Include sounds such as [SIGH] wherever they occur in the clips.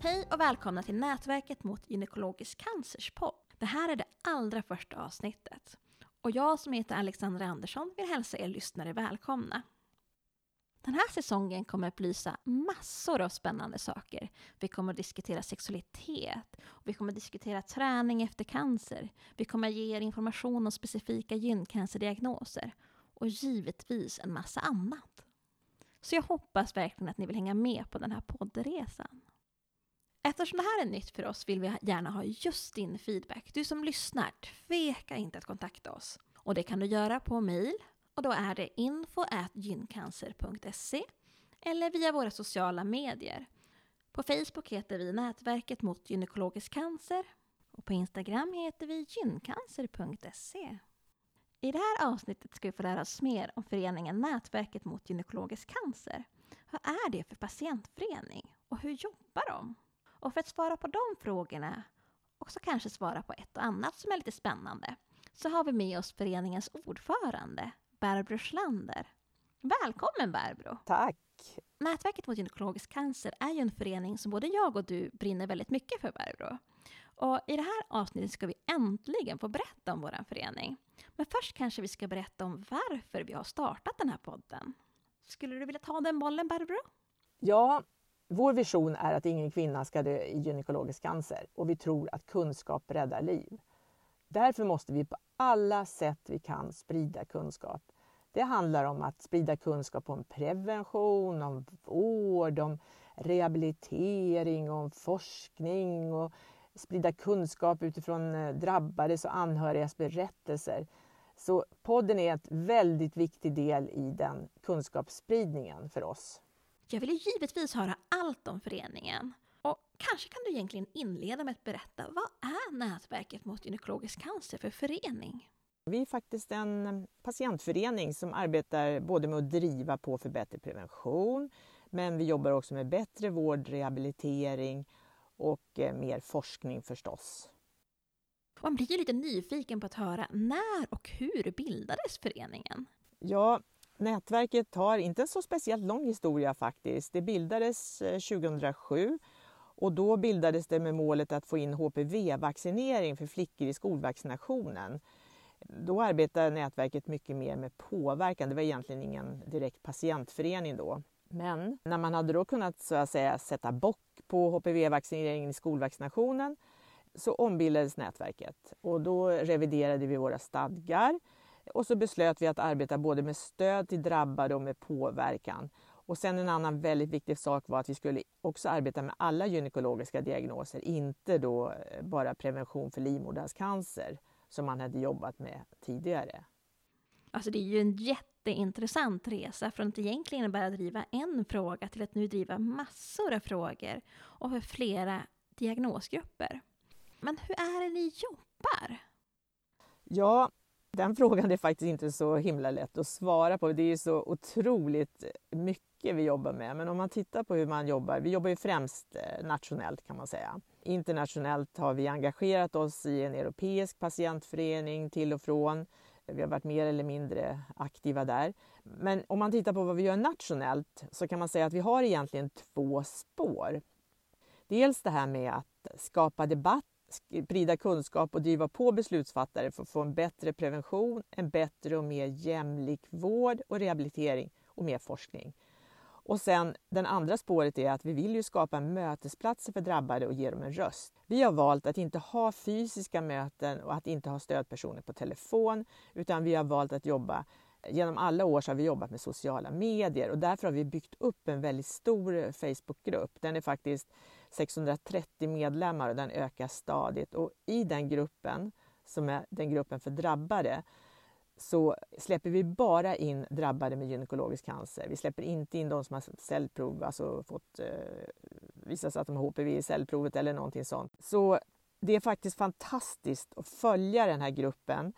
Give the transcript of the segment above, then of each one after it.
Hej och välkomna till Nätverket mot gynekologisk cancers podd. Det här är det allra första avsnittet. Och jag som heter Alexandra Andersson vill hälsa er lyssnare välkomna. Den här säsongen kommer att belysa massor av spännande saker. Vi kommer att diskutera sexualitet, och vi kommer att diskutera träning efter cancer, vi kommer att ge er information om specifika gyncancerdiagnoser och givetvis en massa annat. Så jag hoppas verkligen att ni vill hänga med på den här poddresan. Eftersom det här är nytt för oss vill vi gärna ha just din feedback. Du som lyssnar, tveka inte att kontakta oss. Och det kan du göra på mail och då är det info.gyncancer.se eller via våra sociala medier. På Facebook heter vi Nätverket mot gynekologisk cancer och på Instagram heter vi gyncancer.se. I det här avsnittet ska vi få lära oss mer om föreningen Nätverket mot gynekologisk cancer. Vad är det för patientförening och hur jobbar de? Och för att svara på de frågorna och så kanske svara på ett och annat som är lite spännande så har vi med oss föreningens ordförande Barbro Schlander. Välkommen Barbro! Tack! Nätverket mot gynekologisk cancer är ju en förening som både jag och du brinner väldigt mycket för Barbro. Och i det här avsnittet ska vi äntligen få berätta om vår förening. Men först kanske vi ska berätta om varför vi har startat den här podden. Skulle du vilja ta den bollen Barbro? Ja, vår vision är att ingen kvinna ska dö i gynekologisk cancer och vi tror att kunskap räddar liv. Därför måste vi på alla sätt vi kan sprida kunskap. Det handlar om att sprida kunskap om prevention, om vård, om rehabilitering, om forskning och sprida kunskap utifrån eh, drabbades och anhörigas berättelser. Så podden är en väldigt viktig del i den kunskapsspridningen för oss. Jag vill givetvis höra allt om föreningen. Och kanske kan du egentligen inleda med att berätta, vad är Nätverket mot gynekologisk cancer för förening? Vi är faktiskt en patientförening som arbetar både med att driva på för bättre prevention, men vi jobbar också med bättre vård, rehabilitering och eh, mer forskning förstås. Man blir ju lite nyfiken på att höra när och hur bildades föreningen? Ja, nätverket har inte en så speciellt lång historia faktiskt. Det bildades eh, 2007 och då bildades det med målet att få in HPV-vaccinering för flickor i skolvaccinationen. Då arbetade nätverket mycket mer med påverkan. Det var egentligen ingen direkt patientförening då. Men när man hade då kunnat så att säga, sätta bock på HPV-vaccineringen i skolvaccinationen så ombildades nätverket och då reviderade vi våra stadgar och så beslöt vi att arbeta både med stöd till drabbade och med påverkan. Och sen en annan väldigt viktig sak var att vi skulle också arbeta med alla gynekologiska diagnoser, inte då eh, bara prevention för livmoderhalscancer som man hade jobbat med tidigare. Alltså det är ju en jätteintressant resa från att egentligen bara driva en fråga till att nu driva massor av frågor och för flera diagnosgrupper. Men hur är det ni jobbar? Ja, den frågan är faktiskt inte så himla lätt att svara på. Det är så otroligt mycket vi jobbar med. Men om man tittar på hur man jobbar, vi jobbar ju främst eh, nationellt kan man säga. Internationellt har vi engagerat oss i en europeisk patientförening till och från. Vi har varit mer eller mindre aktiva där. Men om man tittar på vad vi gör nationellt så kan man säga att vi har egentligen två spår. Dels det här med att skapa debatt sprida kunskap och driva på beslutsfattare för att få en bättre prevention, en bättre och mer jämlik vård och rehabilitering och mer forskning. Och sen den andra spåret är att vi vill ju skapa mötesplatser för drabbade och ge dem en röst. Vi har valt att inte ha fysiska möten och att inte ha stödpersoner på telefon, utan vi har valt att jobba Genom alla år har vi jobbat med sociala medier och därför har vi byggt upp en väldigt stor eh, Facebookgrupp. Den är faktiskt 630 medlemmar och den ökar stadigt. Och i den gruppen, som är den gruppen för drabbade, så släpper vi bara in drabbade med gynekologisk cancer. Vi släpper inte in de som har cellprov, alltså fått eh, visat att de har HPV i cellprovet eller någonting sånt. Så det är faktiskt fantastiskt att följa den här gruppen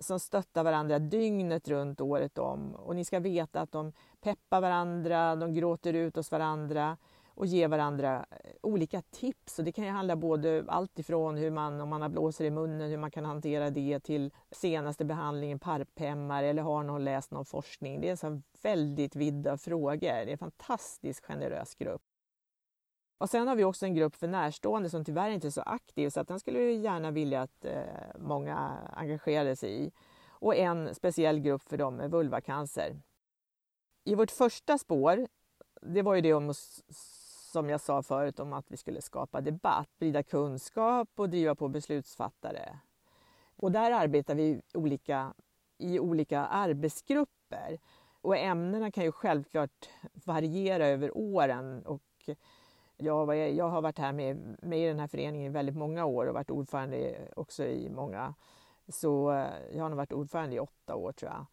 som stöttar varandra dygnet runt året om. Och ni ska veta att de peppar varandra, de gråter ut hos varandra och ger varandra eh, olika tips. Och det kan ju handla både allt ifrån hur man, om man har blåsor i munnen, hur man kan hantera det till senaste behandlingen, parphämmar eller har någon läst någon forskning. Det är en så väldigt vidda frågor. Det är en fantastiskt generös grupp. Och sen har vi också en grupp för närstående som tyvärr inte är så aktiv så att den skulle vi gärna vilja att eh, många engagerade sig i. Och en speciell grupp för dem med vulvacancer. I vårt första spår, det var ju det om, att som jag sa förut om att vi skulle skapa debatt, sprida kunskap och driva på beslutsfattare. Och där arbetar vi olika, i olika arbetsgrupper. Och ämnena kan ju självklart variera över åren och jag, jag har varit här med, med i den här föreningen i väldigt många år och varit ordförande också i många. Så eh, jag har nog varit ordförande i åtta år tror jag.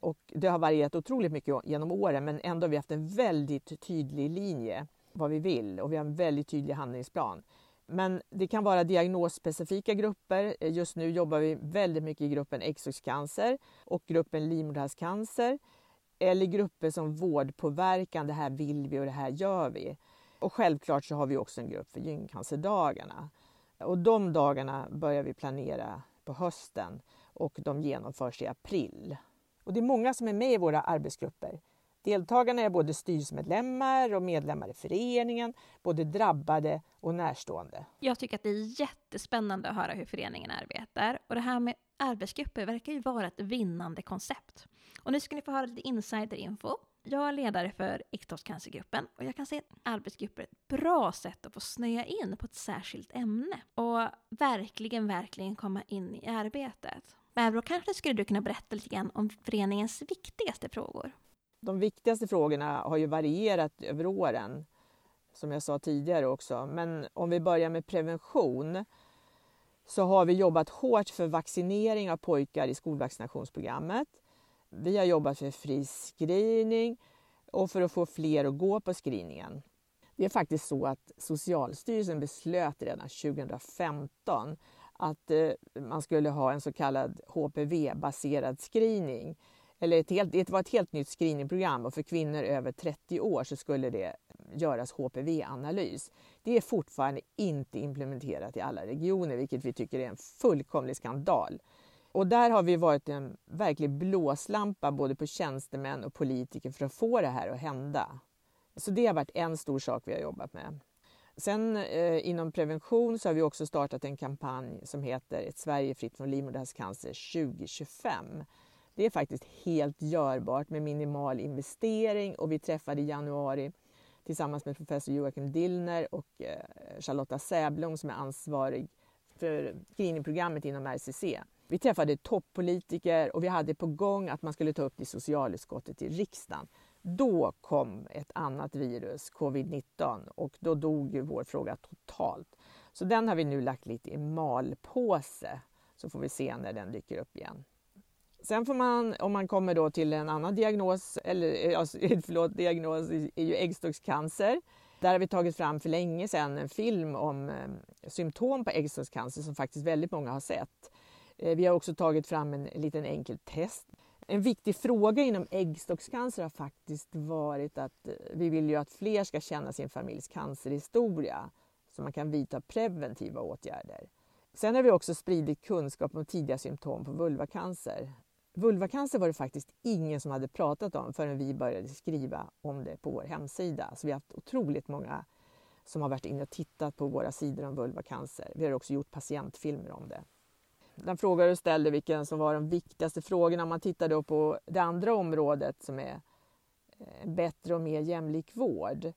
Och det har varierat otroligt mycket genom åren men ändå har vi haft en väldigt tydlig linje vad vi vill och vi har en väldigt tydlig handlingsplan. Men det kan vara diagnosspecifika grupper. Eh, just nu jobbar vi väldigt mycket i gruppen äggstockscancer och gruppen livmoderhalscancer. Eller grupper som vårdpåverkan, det här vill vi och det här gör vi. Och självklart så har vi också en grupp för gyncancerdagarna. Och de dagarna börjar vi planera på hösten och de genomförs i april. Och det är många som är med i våra arbetsgrupper. Deltagarna är både styrelsemedlemmar och medlemmar i föreningen, både drabbade och närstående. Jag tycker att det är jättespännande att höra hur föreningen arbetar. Och det här med arbetsgrupper verkar ju vara ett vinnande koncept. Och nu ska ni få höra lite insiderinfo jag är ledare för äktenskapscancergruppen och jag kan se att arbetsgrupper är ett bra sätt att få snöa in på ett särskilt ämne och verkligen, verkligen komma in i arbetet. Barbro, kanske skulle du kunna berätta lite grann om föreningens viktigaste frågor? De viktigaste frågorna har ju varierat över åren, som jag sa tidigare också. Men om vi börjar med prevention så har vi jobbat hårt för vaccinering av pojkar i skolvaccinationsprogrammet. Vi har jobbat för fri screening och för att få fler att gå på screeningen. Det är faktiskt så att Socialstyrelsen beslöt redan 2015 att eh, man skulle ha en så kallad HPV-baserad screening. Eller ett helt, det var ett helt nytt screeningprogram och för kvinnor över 30 år så skulle det göras HPV-analys. Det är fortfarande inte implementerat i alla regioner vilket vi tycker är en fullkomlig skandal. Och där har vi varit en verklig blåslampa både på tjänstemän och politiker för att få det här att hända. Så det har varit en stor sak vi har jobbat med. Sen eh, inom prevention så har vi också startat en kampanj som heter Ett Sverige fritt från livmoderhalscancer 2025. Det är faktiskt helt görbart med minimal investering och vi träffade i januari tillsammans med professor Joakim Dillner och eh, Charlotta Säblom som är ansvarig för screeningprogrammet inom RCC. Vi träffade toppolitiker och vi hade på gång att man skulle ta upp det i socialutskottet i riksdagen. Då kom ett annat virus, covid-19, och då dog ju vår fråga totalt. Så den har vi nu lagt lite i malpåse, så får vi se när den dyker upp igen. Sen får man, om man kommer då till en annan diagnos, eller eh, alltså, [LAUGHS] förlåt, diagnos är ju äggstockscancer. Där har vi tagit fram för länge sedan en film om eh, symptom på äggstockscancer som faktiskt väldigt många har sett. Eh, vi har också tagit fram en liten enkel test. En viktig fråga inom äggstockscancer har faktiskt varit att eh, vi vill ju att fler ska känna sin familjs cancerhistoria så man kan vidta preventiva åtgärder. Sen har vi också spridit kunskap om tidiga symptom på vulvacancer. Vulvacancer var det faktiskt ingen som hade pratat om förrän vi började skriva om det på vår hemsida. Så vi har haft otroligt många som har varit inne och tittat på våra sidor om vulvacancer. Vi har också gjort patientfilmer om det. Den fråga du ställde vilken som var de viktigaste frågorna. Om man tittar då på det andra området som är eh, bättre och mer jämlik vård.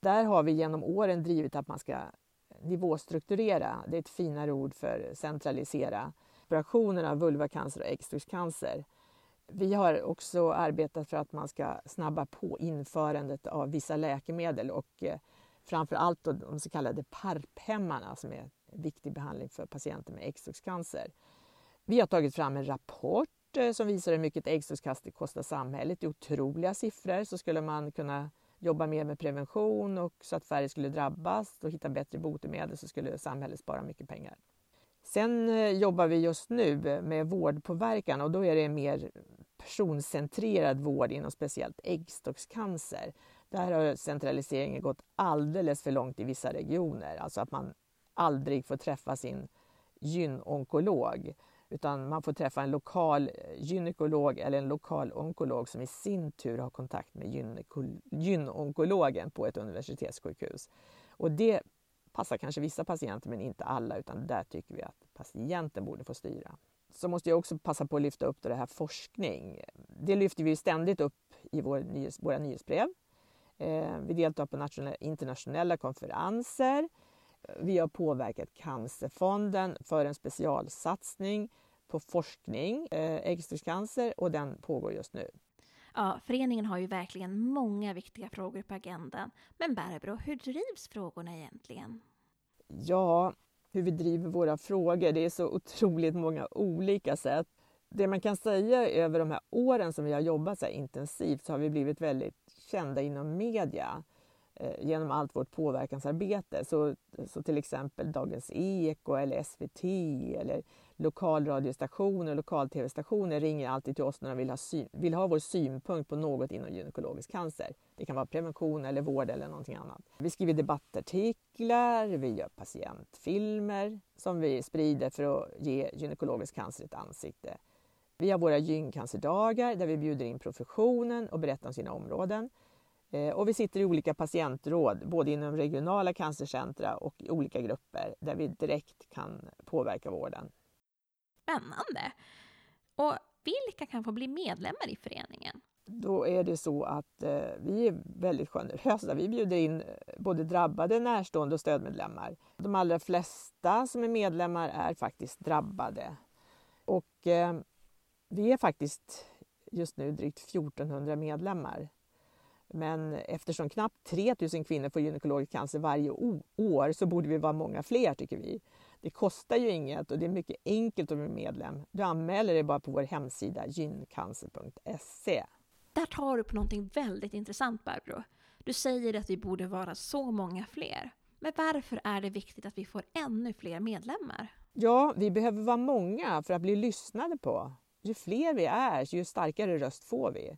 Där har vi genom åren drivit att man ska nivåstrukturera, det är ett finare ord för centralisera, operationerna av vulvacancer och äggstockscancer. Vi har också arbetat för att man ska snabba på införandet av vissa läkemedel och eh, framför allt de så kallade PARP-hämmarna som är viktig behandling för patienter med äggstockscancer. Vi har tagit fram en rapport eh, som visar hur mycket äggstockscancer kostar samhället. Det är otroliga siffror. Så skulle man kunna jobba mer med prevention och så att färre skulle drabbas och hitta bättre botemedel så skulle samhället spara mycket pengar. Sen eh, jobbar vi just nu med vårdpåverkan och då är det mer personcentrerad vård inom speciellt äggstockscancer. Där har centraliseringen gått alldeles för långt i vissa regioner. Alltså att man aldrig får träffa sin gynonkolog utan man får träffa en lokal eh, gynekolog eller en lokal onkolog som i sin tur har kontakt med gynonkologen på ett universitetssjukhus. Och det passar kanske vissa patienter men inte alla utan där tycker vi att patienten borde få styra. Så måste jag också passa på att lyfta upp det här forskning. Det lyfter vi ständigt upp i vår nyhets, våra nyhetsbrev. Eh, vi deltar på internationella konferenser. Vi har påverkat Cancerfonden för en specialsatsning på forskning, eh, äggstockscancer, och den pågår just nu. Ja, föreningen har ju verkligen många viktiga frågor på agendan. Men Barbro, hur drivs frågorna egentligen? Ja, hur vi driver våra frågor, det är så otroligt många olika sätt. Det man kan säga över de här åren som vi har jobbat så intensivt så har vi blivit väldigt kända inom media eh, genom allt vårt påverkansarbete. Så, så till exempel Dagens Eko eller SVT eller lokalradiostationer och lokal-tv-stationer ringer alltid till oss när de vill ha, syn, vill ha vår synpunkt på något inom gynekologisk cancer. Det kan vara prevention eller vård eller någonting annat. Vi skriver debattartiklar, vi gör patientfilmer som vi sprider för att ge gynekologisk cancer ett ansikte. Vi har våra gyncancerdagar där vi bjuder in professionen och berättar om sina områden. Eh, och vi sitter i olika patientråd, både inom regionala cancercentra och i olika grupper där vi direkt kan påverka vården. Spännande! Och vilka kan få bli medlemmar i föreningen? Då är det så att eh, vi är väldigt generösa. Vi bjuder in eh, både drabbade, närstående och stödmedlemmar. De allra flesta som är medlemmar är faktiskt drabbade. Och eh, vi är faktiskt just nu drygt 1400 medlemmar. Men eftersom knappt 3000 kvinnor får gynekologisk cancer varje år så borde vi vara många fler tycker vi. Det kostar ju inget och det är mycket enkelt att bli medlem. Du anmäler dig bara på vår hemsida gyncancer.se. Där tar du på någonting väldigt intressant Barbro. Du säger att vi borde vara så många fler. Men varför är det viktigt att vi får ännu fler medlemmar? Ja, vi behöver vara många för att bli lyssnade på. Ju fler vi är, ju starkare röst får vi.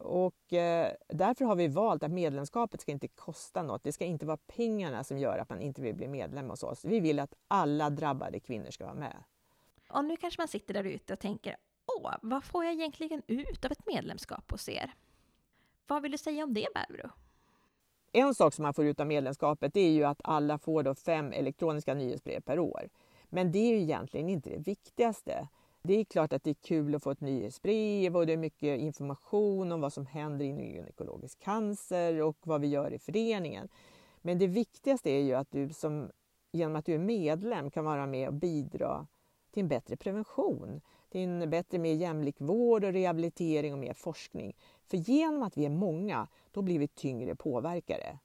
Och eh, därför har vi valt att medlemskapet ska inte kosta något. Det ska inte vara pengarna som gör att man inte vill bli medlem hos oss. Vi vill att alla drabbade kvinnor ska vara med. Och nu kanske man sitter där ute och tänker, åh, vad får jag egentligen ut av ett medlemskap hos er? Vad vill du säga om det, Barbro? En sak som man får ut av medlemskapet är ju att alla får då fem elektroniska nyhetsbrev per år. Men det är ju egentligen inte det viktigaste. Det är klart att det är kul att få ett nyhetsbrev och det är mycket information om vad som händer inom gynekologisk cancer och vad vi gör i föreningen. Men det viktigaste är ju att du som, genom att du är medlem kan vara med och bidra till en bättre prevention, till en bättre, mer jämlik vård och rehabilitering och mer forskning. För genom att vi är många, då blir vi tyngre påverkare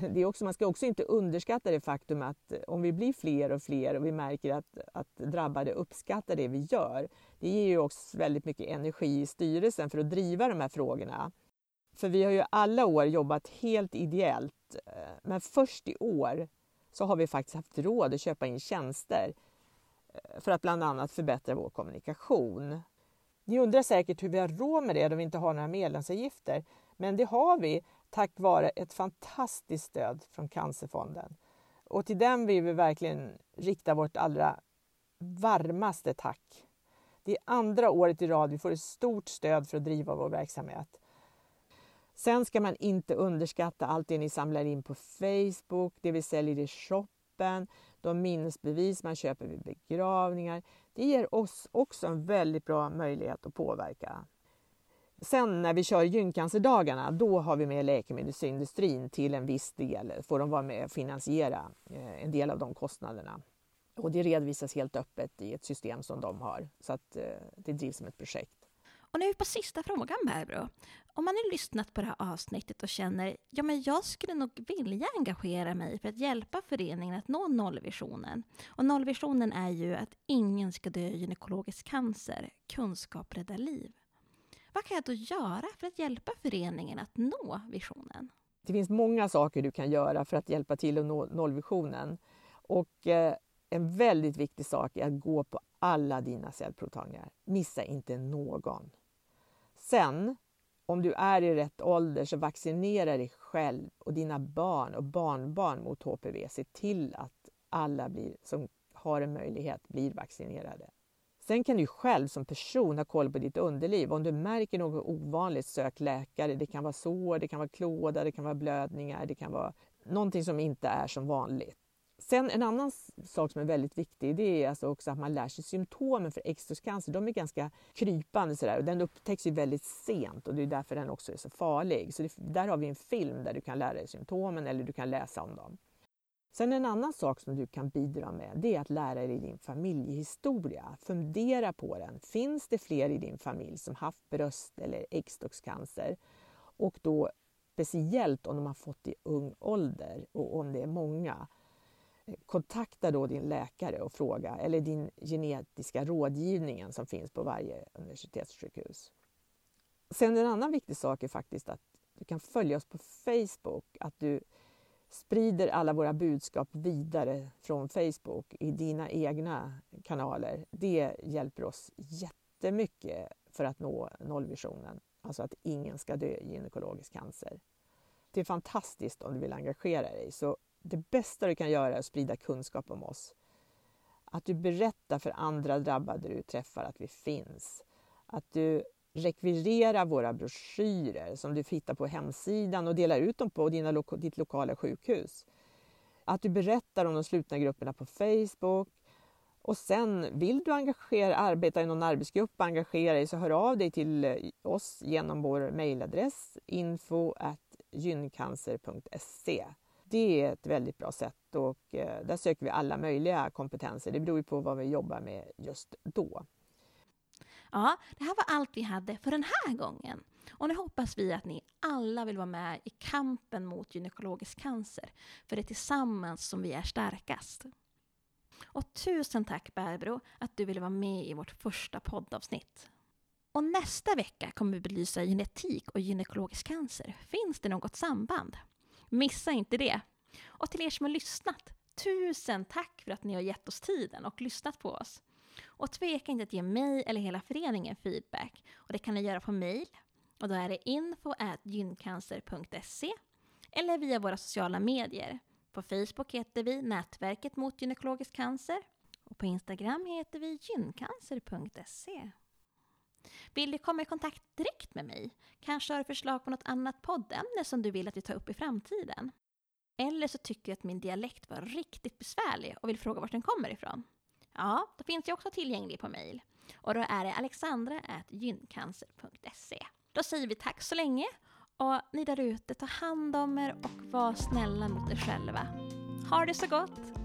det är också, man ska också inte underskatta det faktum att eh, om vi blir fler och fler och vi märker att, att drabbade uppskattar det vi gör, det ger ju också väldigt mycket energi i styrelsen för att driva de här frågorna. För vi har ju alla år jobbat helt ideellt, eh, men först i år så har vi faktiskt haft råd att köpa in tjänster eh, för att bland annat förbättra vår kommunikation. Ni undrar säkert hur vi har råd med det då vi inte har några medlemsavgifter. Men det har vi tack vare ett fantastiskt stöd från Cancerfonden. Och till den vill vi verkligen rikta vårt allra varmaste tack. Det är andra året i rad vi får ett stort stöd för att driva vår verksamhet. Sen ska man inte underskatta allt det ni samlar in på Facebook, det vi säljer i shoppen, de minnesbevis man köper vid begravningar. Det ger oss också en väldigt bra möjlighet att påverka Sen när vi kör gyncancerdagarna, då har vi med läkemedelsindustrin till en viss del, får de vara med och finansiera eh, en del av de kostnaderna. Och det redovisas helt öppet i ett system som de har, så att eh, det drivs som ett projekt. Och nu är vi på sista frågan Barbro. Om man har lyssnat på det här avsnittet och känner ja men jag skulle nog vilja engagera mig för att hjälpa föreningen att nå nollvisionen. Och nollvisionen är ju att ingen ska dö i gynekologisk cancer. Kunskap räddar liv. Vad kan jag då göra för att hjälpa föreningen att nå visionen? Det finns många saker du kan göra för att hjälpa till att nå nollvisionen. Och eh, en väldigt viktig sak är att gå på alla dina cellprovtagningar. Missa inte någon. Sen, om du är i rätt ålder, så vaccinera dig själv och dina barn och barnbarn mot HPV. Se till att alla blir, som har en möjlighet blir vaccinerade. Sen kan du själv som person ha koll på ditt underliv. Om du märker något ovanligt, sök läkare. Det kan vara sår, det kan vara klåda, det kan vara blödningar, det kan vara någonting som inte är som vanligt. Sen en annan sak som är väldigt viktig det är alltså också att man lär sig symptomen för äggstockscancer. De är ganska krypande sådär och den upptäcks ju väldigt sent och det är därför den också är så farlig. Så det, där har vi en film där du kan lära dig symptomen eller du kan läsa om dem. Sen en annan sak som du kan bidra med det är att lära dig din familjehistoria. Fundera på den. Finns det fler i din familj som haft bröst eller äggstockscancer? Och då speciellt om de har fått i ung ålder och om det är många kontakta då din läkare och fråga, eller din genetiska rådgivningen som finns på varje universitetssjukhus. Sen en annan viktig sak är faktiskt att du kan följa oss på Facebook, att du sprider alla våra budskap vidare från Facebook i dina egna kanaler. Det hjälper oss jättemycket för att nå nollvisionen, alltså att ingen ska dö i gynekologisk cancer. Det är fantastiskt om du vill engagera dig, så det bästa du kan göra är att sprida kunskap om oss. Att du berättar för andra drabbade du träffar att vi finns. Att du rekvirera våra broschyrer som du hittar på hemsidan och delar ut dem på dina, ditt lokala sjukhus. Att du berättar om de slutna grupperna på Facebook. Och sen, vill du engagera, arbeta i någon arbetsgrupp, och engagera dig, så hör av dig till eh, oss genom vår mejladress info gyncancer.se det är ett väldigt bra sätt och eh, där söker vi alla möjliga kompetenser. Det beror ju på vad vi jobbar med just då. Ja, det här var allt vi hade för den här gången. Och nu hoppas vi att ni alla vill vara med i kampen mot gynekologisk cancer. För det är tillsammans som vi är starkast. Och tusen tack Barbro att du ville vara med i vårt första poddavsnitt. Och nästa vecka kommer vi belysa genetik och gynekologisk cancer. Finns det något samband? Missa inte det! Och till er som har lyssnat, tusen tack för att ni har gett oss tiden och lyssnat på oss. Och tveka inte att ge mig eller hela föreningen feedback. Och det kan ni göra på mail. Och då är det info.gyncancer.se eller via våra sociala medier. På Facebook heter vi Nätverket mot gynekologisk cancer och på Instagram heter vi gyncancer.se. Vill du komma i kontakt direkt med mig? Kanske har du förslag på något annat poddämne som du vill att vi tar upp i framtiden? Eller så tycker du att min dialekt var riktigt besvärlig och vill fråga vart den kommer ifrån? Ja, då finns jag också tillgänglig på mejl. Och då är det alexandra.gyncancer.se. Då säger vi tack så länge och ni där ute, ta hand om er och var snälla mot er själva. Ha det så gott!